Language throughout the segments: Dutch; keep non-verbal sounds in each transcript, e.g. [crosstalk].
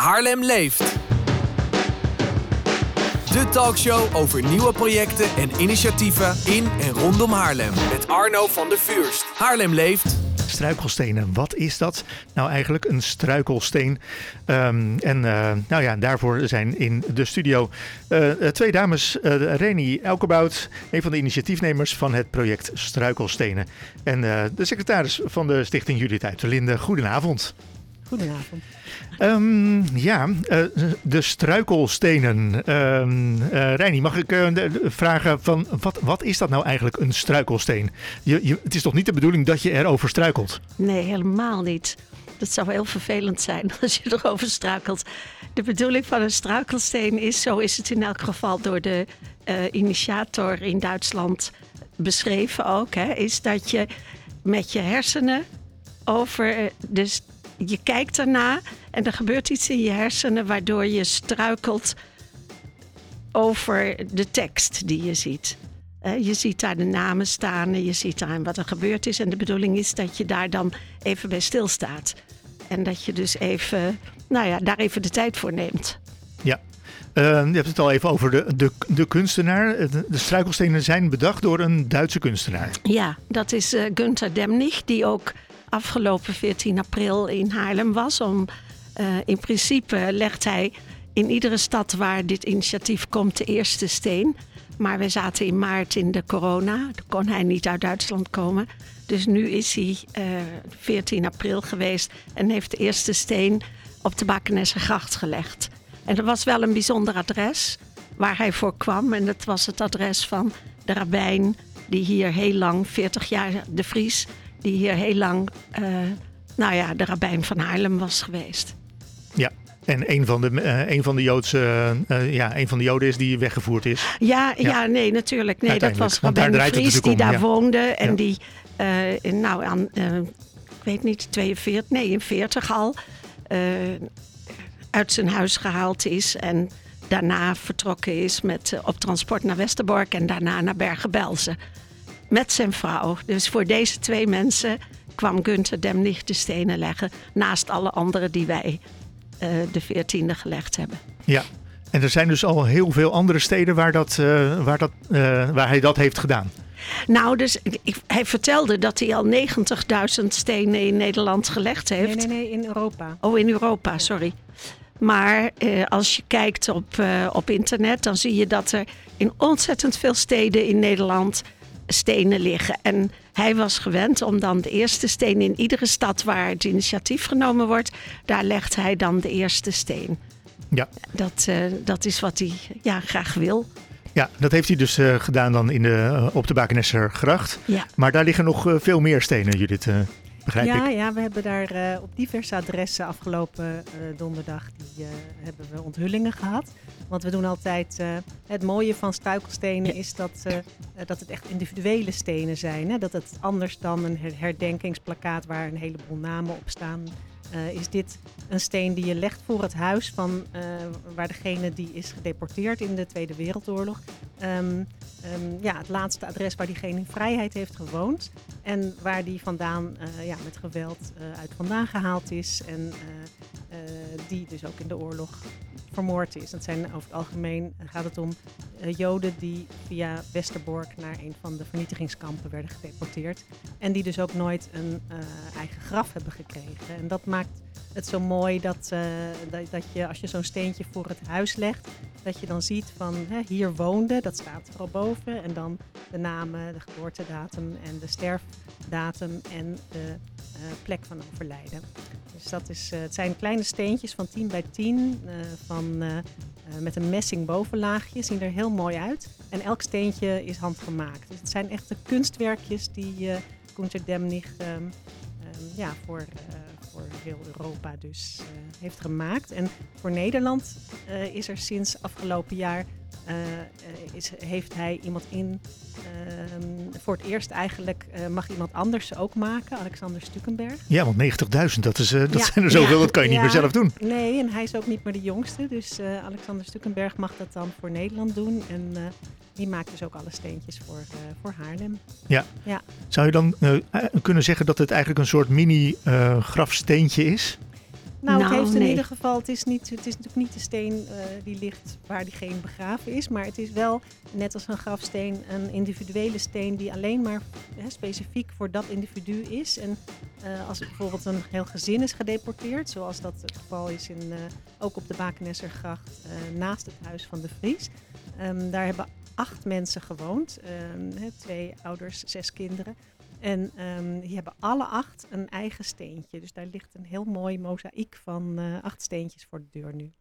Haarlem leeft. De talkshow over nieuwe projecten en initiatieven in en rondom Haarlem. Met Arno van der Vuurst. Haarlem leeft. Struikelstenen, wat is dat? Nou, eigenlijk een struikelsteen. Ehm, en uh, nou ja, daarvoor zijn in de studio uh, twee dames. Uh, Reni Elkebout, een van de initiatiefnemers van het project Struikelstenen. En de secretaris van de Stichting Judith Uiterlinde. Goedenavond. Goedenavond. Um, ja, uh, de struikelstenen. Um, uh, Reini, mag ik uh, vragen van wat, wat is dat nou eigenlijk een struikelsteen? Je, je, het is toch niet de bedoeling dat je erover struikelt? Nee, helemaal niet. Dat zou heel vervelend zijn [laughs] als je erover struikelt. De bedoeling van een struikelsteen is, zo is het in elk geval door de initiator in Duitsland beschreven ook, hè, is dat je met je hersenen over de je kijkt erna en er gebeurt iets in je hersenen waardoor je struikelt over de tekst die je ziet. Je ziet daar de namen staan en je ziet daar wat er gebeurd is. En de bedoeling is dat je daar dan even bij stilstaat. En dat je dus even, nou ja, daar even de tijd voor neemt. Ja, uh, je hebt het al even over de, de, de kunstenaar. De, de, struikelstenen zijn bedacht door een Duitse kunstenaar. Ja, dat is uh, Günther Demnig, die ook afgelopen 14 april in Haarlem was. Om, uh, in principe legt hij in iedere stad waar dit initiatief komt de eerste steen. Maar we zaten in maart in de corona. Toen kon hij niet uit Duitsland komen. Dus nu is hij uh, eh, 14 april geweest en heeft de eerste steen op de Bakkenessergracht gelegd. En dat was wel een bijzonder adres waar hij voor kwam. En dat was het adres van de rabbijn die hier heel lang, 40 jaar, de Vries, die hier heel lang, uh, nou ja, de rabbijn van Haarlem was geweest. Ja, en een van de, uh, een van de Joodse, uh, ja, een van de Joden is die weggevoerd is. Ja, ja. ja nee, natuurlijk. Nee, dat was Rabbijn de Vries die daar ja. woonde en die, nou aan, ik weet niet, 42, nee, in 40 al uit zijn huis gehaald is en daarna vertrokken is met, op transport naar Westerbork en daarna naar Bergen-Belsen met zijn vrouw. Dus voor deze twee mensen kwam Gunther Demnig de stenen leggen. Naast alle anderen die wij uh, de veertiende gelegd hebben. Ja, en er zijn dus al heel veel andere steden waar, dat, uh, waar, dat, uh, waar hij dat heeft gedaan. Nou, dus ik, hij vertelde dat hij al 90.000 stenen in Nederland gelegd heeft. Nee, nee, nee, in Europa. Oh, in Europa, sorry. Maar eh, als je kijkt op, uh, op internet, dan zie je dat er in ontzettend veel steden in Nederland stenen liggen. En hij was gewend om dan de eerste steen in iedere stad waar het initiatief genomen wordt, daar legt hij dan de eerste steen. Ja. Dat, uh, dat is wat hij ja, graag wil. Ja, dat heeft hij dus uh, gedaan dan in de, uh, op de Bakenesser gracht. Ja. Maar daar liggen nog veel meer stenen, Judith ja, ik. Ja, we hebben daar uh, op diverse adressen afgelopen uh, donderdag die, uh, hebben we onthullingen gehad. Want we doen altijd, het mooie van struikelstenen is dat, dat het echt individuele stenen zijn. Hè? Dat het anders dan een herdenkingsplakkaat waar een heleboel namen op staan. Is dit een steen die je legt voor het huis van waar degene die is gedeporteerd in de Tweede Wereldoorlog. Um, um, ja, het laatste adres waar diegene in vrijheid heeft gewoond. En waar die vandaan uh, ja, met geweld uit vandaan gehaald is. En die dus ook in de oorlog vermoord is. Dat zijn over het algemeen gaat het om Joden die via Westerbork naar een van de vernietigingskampen werden gedeporteerd. En die dus ook nooit een eigen graf hebben gekregen. En dat maakt het zo mooi dat, dat, dat je als je zo'n steentje voor het huis legt, dat je dan ziet van hè, hier woonde, dat staat er al boven. En dan de namen, de geboortedatum en de sterfdatum en de plek van overlijden. Dus dat is, het zijn kleine steentjes van 10 bij 10 uh, van, met een messing bovenlaagje. Zien er heel mooi uit. En elk steentje is handgemaakt. Dus het zijn echte kunstwerkjes die uh, Demnig um, um, ja, voor voor heel Europa dus uh, heeft gemaakt. En voor Nederland is er sinds afgelopen jaar is, heeft hij iemand in. Ehm, voor het eerst eigenlijk mag iemand anders ook maken, Alexander Stukenberg. Ja, want 90.000, dat, is, dat ja, zijn er zoveel, ja, dat kan je ja, niet meer zelf doen. Nee, en hij is ook niet meer de jongste. Dus Alexander Stukenberg mag dat dan voor Nederland doen. En die maakt dus ook alle steentjes voor, uh, voor Haarlem. Ja. ja. Zou je dan uh, kunnen zeggen dat het eigenlijk een soort mini-grafsteentje is? Nou, het Nou, heeft in ieder geval, het is, niet, het is natuurlijk niet de steen eh, die ligt waar diegene begraven is. Maar het is wel, net als een grafsteen, een individuele steen die alleen maar hè, specifiek voor dat individu is. En eh, als bijvoorbeeld een heel gezin is gedeporteerd, zoals dat het geval is in, eh, ook op de Bakenessergracht naast het huis van de Vries. Ehm, daar hebben acht mensen gewoond, ehm, hè, twee ouders, zes kinderen. En ehm, die hebben alle acht een eigen steentje. Dus daar ligt een heel mooi mozaïek van eh, acht steentjes voor de deur nu.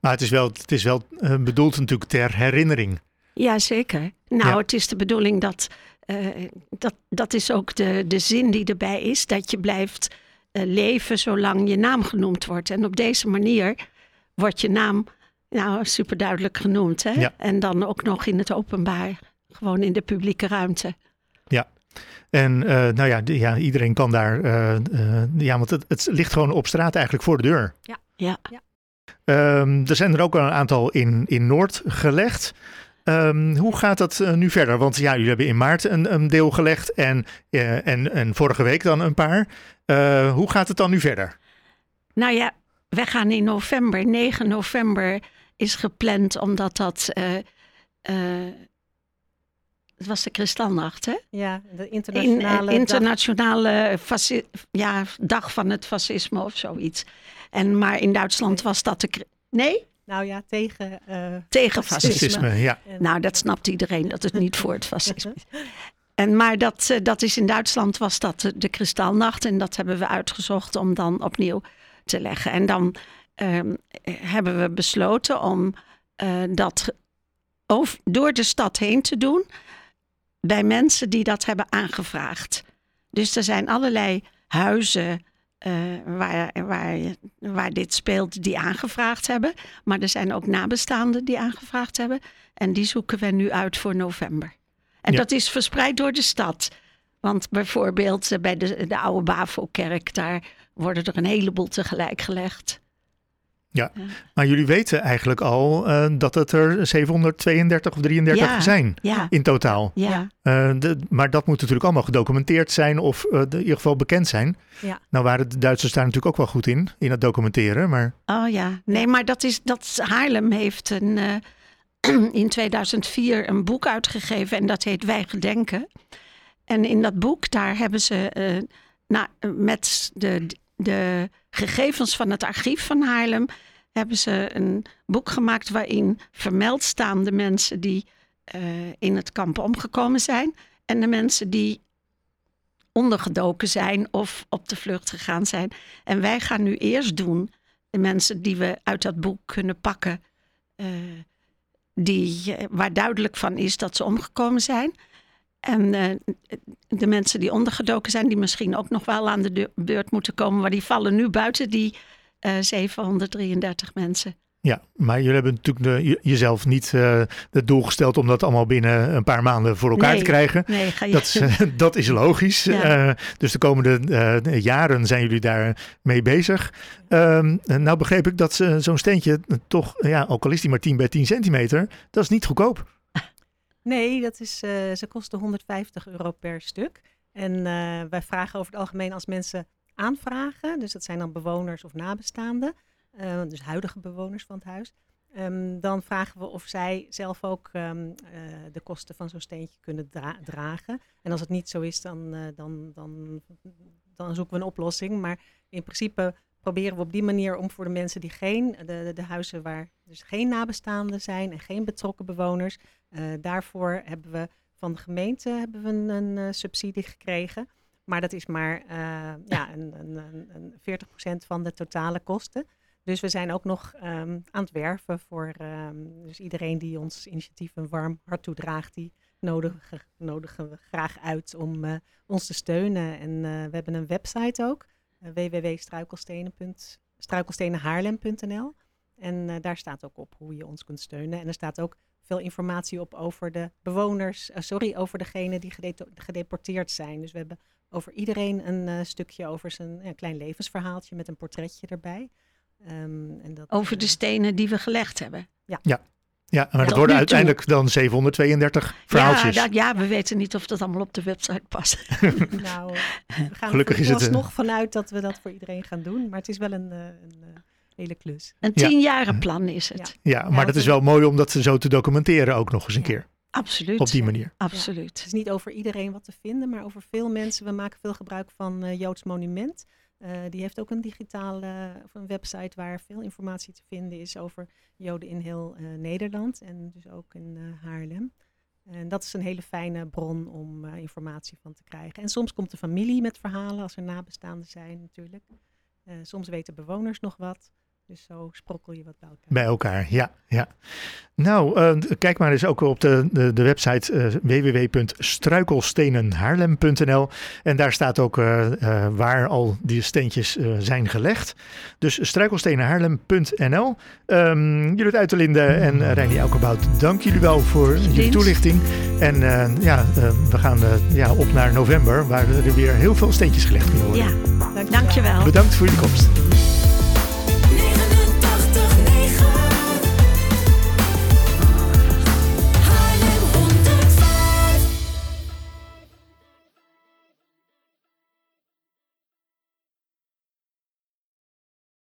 Maar het is wel, het is wel eh, bedoeld natuurlijk ter herinnering. Ja, zeker. Nou, Ja. het is de bedoeling dat, eh, dat, dat is ook de, de zin die erbij is, dat je blijft eh, leven zolang je naam genoemd wordt. En op deze manier wordt je naam nou, super duidelijk genoemd. Hè? Ja. En dan ook nog in het openbaar, gewoon in de publieke ruimte. En eh, nou ja, de- ja, iedereen kan daar. eh, eh, ja, want het, het ligt gewoon op straat eigenlijk voor de deur. Ja. Ehm, er zijn er ook een aantal in, in Noord gelegd. Ehm, hoe gaat dat nu verder? Want ja, jullie hebben in maart een, een deel gelegd en, eh, en, en vorige week dan een paar. Eh, hoe gaat het dan nu verder? Nou ja, wij gaan in november, 9 november is gepland, omdat dat. Het was de Kristalnacht, hè? Ja, de In, internationale. eh, dag- internationale fasci- ja, dag van het fascisme of zoiets. En, maar in Duitsland Nee. was dat de. Nee? Nou ja, tegen. eh, Tegen Fascisme. ja. en- Nou, dat snapt iedereen dat het niet voor het fascisme is. [laughs] En, maar dat, eh, dat is in Duitsland was dat de, de Kristalnacht. En dat hebben we uitgezocht om dan opnieuw te leggen. En dan ehm, hebben we besloten om dat over, door de stad heen te doen. Bij mensen die dat hebben aangevraagd. Dus er zijn allerlei huizen eh, waar, waar, waar dit speelt die aangevraagd hebben. Maar er zijn ook nabestaanden die aangevraagd hebben. En die zoeken we nu uit voor november. En Ja. dat is verspreid door de stad. Want bijvoorbeeld eh, bij de, de oude Bavo-kerk, daar worden er een heleboel tegelijk gelegd. Maar jullie weten eigenlijk al eh, dat het er 732 of 33 Ja. zijn Ja, in totaal. ja. Eh, de- maar dat moet natuurlijk allemaal gedocumenteerd zijn of eh, de- in ieder geval bekend zijn. Ja. Nou waren de Duitsers daar natuurlijk ook wel goed in, in het documenteren. Maar Oh ja, nee, maar dat is dat Haarlem heeft een, eh, [clears throat] in 2004 een boek uitgegeven en dat heet Wij Gedenken. En in dat boek daar hebben ze eh, nou, met de, de gegevens van het archief van Haarlem hebben ze een boek gemaakt waarin vermeld staan de mensen die eh, in het kamp omgekomen zijn en de mensen die ondergedoken zijn of op de vlucht gegaan zijn. En wij gaan nu eerst doen de mensen die we uit dat boek kunnen pakken, eh, die, eh, waar duidelijk van is dat ze omgekomen zijn. En eh, de mensen die ondergedoken zijn, die misschien ook nog wel aan de beurt moeten komen, maar die vallen nu buiten die eh 733 mensen. ja, maar jullie hebben natuurlijk de- je- jezelf niet eh, het doel gesteld om dat allemaal binnen een paar maanden voor elkaar Nee. te krijgen. Nee, ga je. Dat is, eh, [laughs] [laughs] dat is logisch. Ja. Eh, dus de komende eh, jaren zijn jullie daar mee bezig. Ehm, nou begreep ik dat ze zo'n steentje toch, ja, ook al is die maar 10 bij 10 centimeter, dat is niet goedkoop. Nee, dat is, eh, ze kosten 150 euro per stuk. En eh, wij vragen over het algemeen als mensen aanvragen, dus dat zijn dan bewoners of nabestaanden, eh, dus huidige bewoners van het huis, ehm, dan vragen we of zij zelf ook ehm, eh, de kosten van zo'n steentje kunnen dra- dragen. En als het niet zo is, dan, dan, dan, dan zoeken we een oplossing. Maar in principe proberen we op die manier om voor de mensen die geen, de, de, de huizen waar dus geen nabestaanden zijn en geen betrokken bewoners, eh, daarvoor hebben we van de gemeente hebben we een, een eh, subsidie gekregen. Maar dat is maar eh, ja, [laughs] een, een, een, een 40% van de totale kosten. Dus we zijn ook nog ehm, aan het werven voor ehm, dus iedereen die ons initiatief een warm hart toedraagt. Die nodigen, nodigen we graag uit om eh, ons te steunen. En eh, we hebben een website ook, www.struikelstenenhaarlem.nl. En eh, daar staat ook op hoe je ons kunt steunen. En er staat ook veel informatie op over de bewoners, eh, sorry, over degenen die gede- gedeporteerd zijn. Dus we hebben over iedereen een eh, stukje over zijn ja, klein levensverhaaltje met een portretje erbij. Ehm, en dat, Over de stenen die we gelegd hebben. Ja, maar dat worden toe. uiteindelijk dan 732 verhaaltjes. Ja, dat- ja, we weten niet of dat allemaal op de website past. [laughs] Nou, we gaan Gelukkig is het, er eh, nog vanuit dat we dat voor iedereen gaan doen. Maar het is wel een, eh, een eh, hele klus. Een Ja. tienjarenplan is het. Ja. Ja, maar dat is we- wel mooi om dat zo te documenteren ook nog eens een Ja. keer. Absoluut. Op die manier. Absoluut. Het is niet over iedereen wat te vinden, maar over veel mensen. We maken veel gebruik van eh, Joods Monument. Eh, die heeft ook een digitale of een website waar veel informatie te vinden is over Joden in heel eh, Nederland en dus ook in eh, Haarlem. En dat is een hele fijne bron om informatie van te krijgen. En soms komt de familie met verhalen als er nabestaanden zijn natuurlijk. Soms weten bewoners nog wat. Dus zo sprokkel je wat bij elkaar. Bij elkaar, ja. ja. Nou, eh, kijk maar eens ook op de, de, de website eh, www.struikelstenenhaarlem.nl. En daar staat ook eh, waar al die steentjes zijn gelegd. Dus struikelstenenhaarlem.nl. Ehm Judith Uiterlinde en Reinier Elkebout, dank jullie wel voor jullie Dienst. toelichting. En ja, we gaan ja, op naar november, waar er weer heel veel steentjes gelegd kunnen worden. Ja, Dankjewel. dankjewel. Bedankt voor jullie komst.